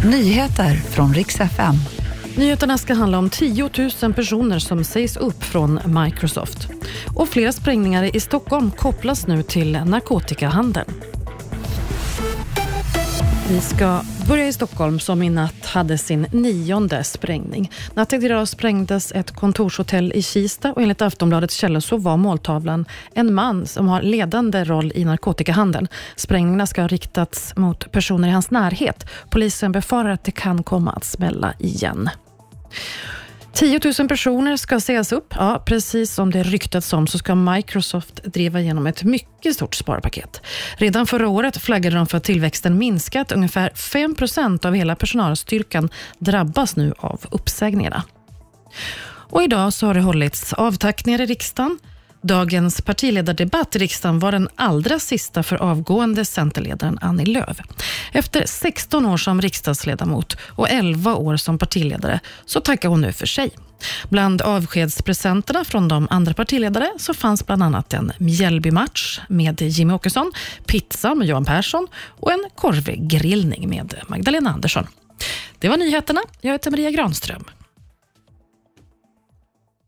Nyheter från riks FM. Nyheterna ska handla om 10 000 personer som sägs upp från Microsoft. Och flera sprängningar i Stockholm kopplas nu till narkotikahandeln. Vi ska börja i Stockholm som i natt hade sin nionde sprängning. Natten till idag sprängdes ett kontorshotell i Kista och enligt Aftonbladets källor så var måltavlan en man som har ledande roll i narkotikahandeln. Sprängningarna ska ha riktats mot personer i hans närhet. Polisen befarar att det kan komma att smälla igen. 10 000 personer ska sägas upp. Ja, precis som det ryktats om så ska Microsoft driva igenom ett mycket stort sparpaket. Redan förra året flaggade de för att tillväxten minskat. Ungefär 5 procent av hela personalstyrkan drabbas nu av uppsägningarna. Och idag så har det hållits avtackningar i riksdagen. Dagens partiledardebatt i riksdagen var den allra sista för avgående Centerledaren Annie Lööf. Efter 16 år som riksdagsledamot och 11 år som partiledare så tackar hon nu för sig. Bland avskedspresenterna från de andra partiledare så fanns bland annat en Mjällbymatch med Jimmy Åkesson, pizza med Johan Persson och en korvgrillning med Magdalena Andersson. Det var nyheterna. Jag heter Maria Granström.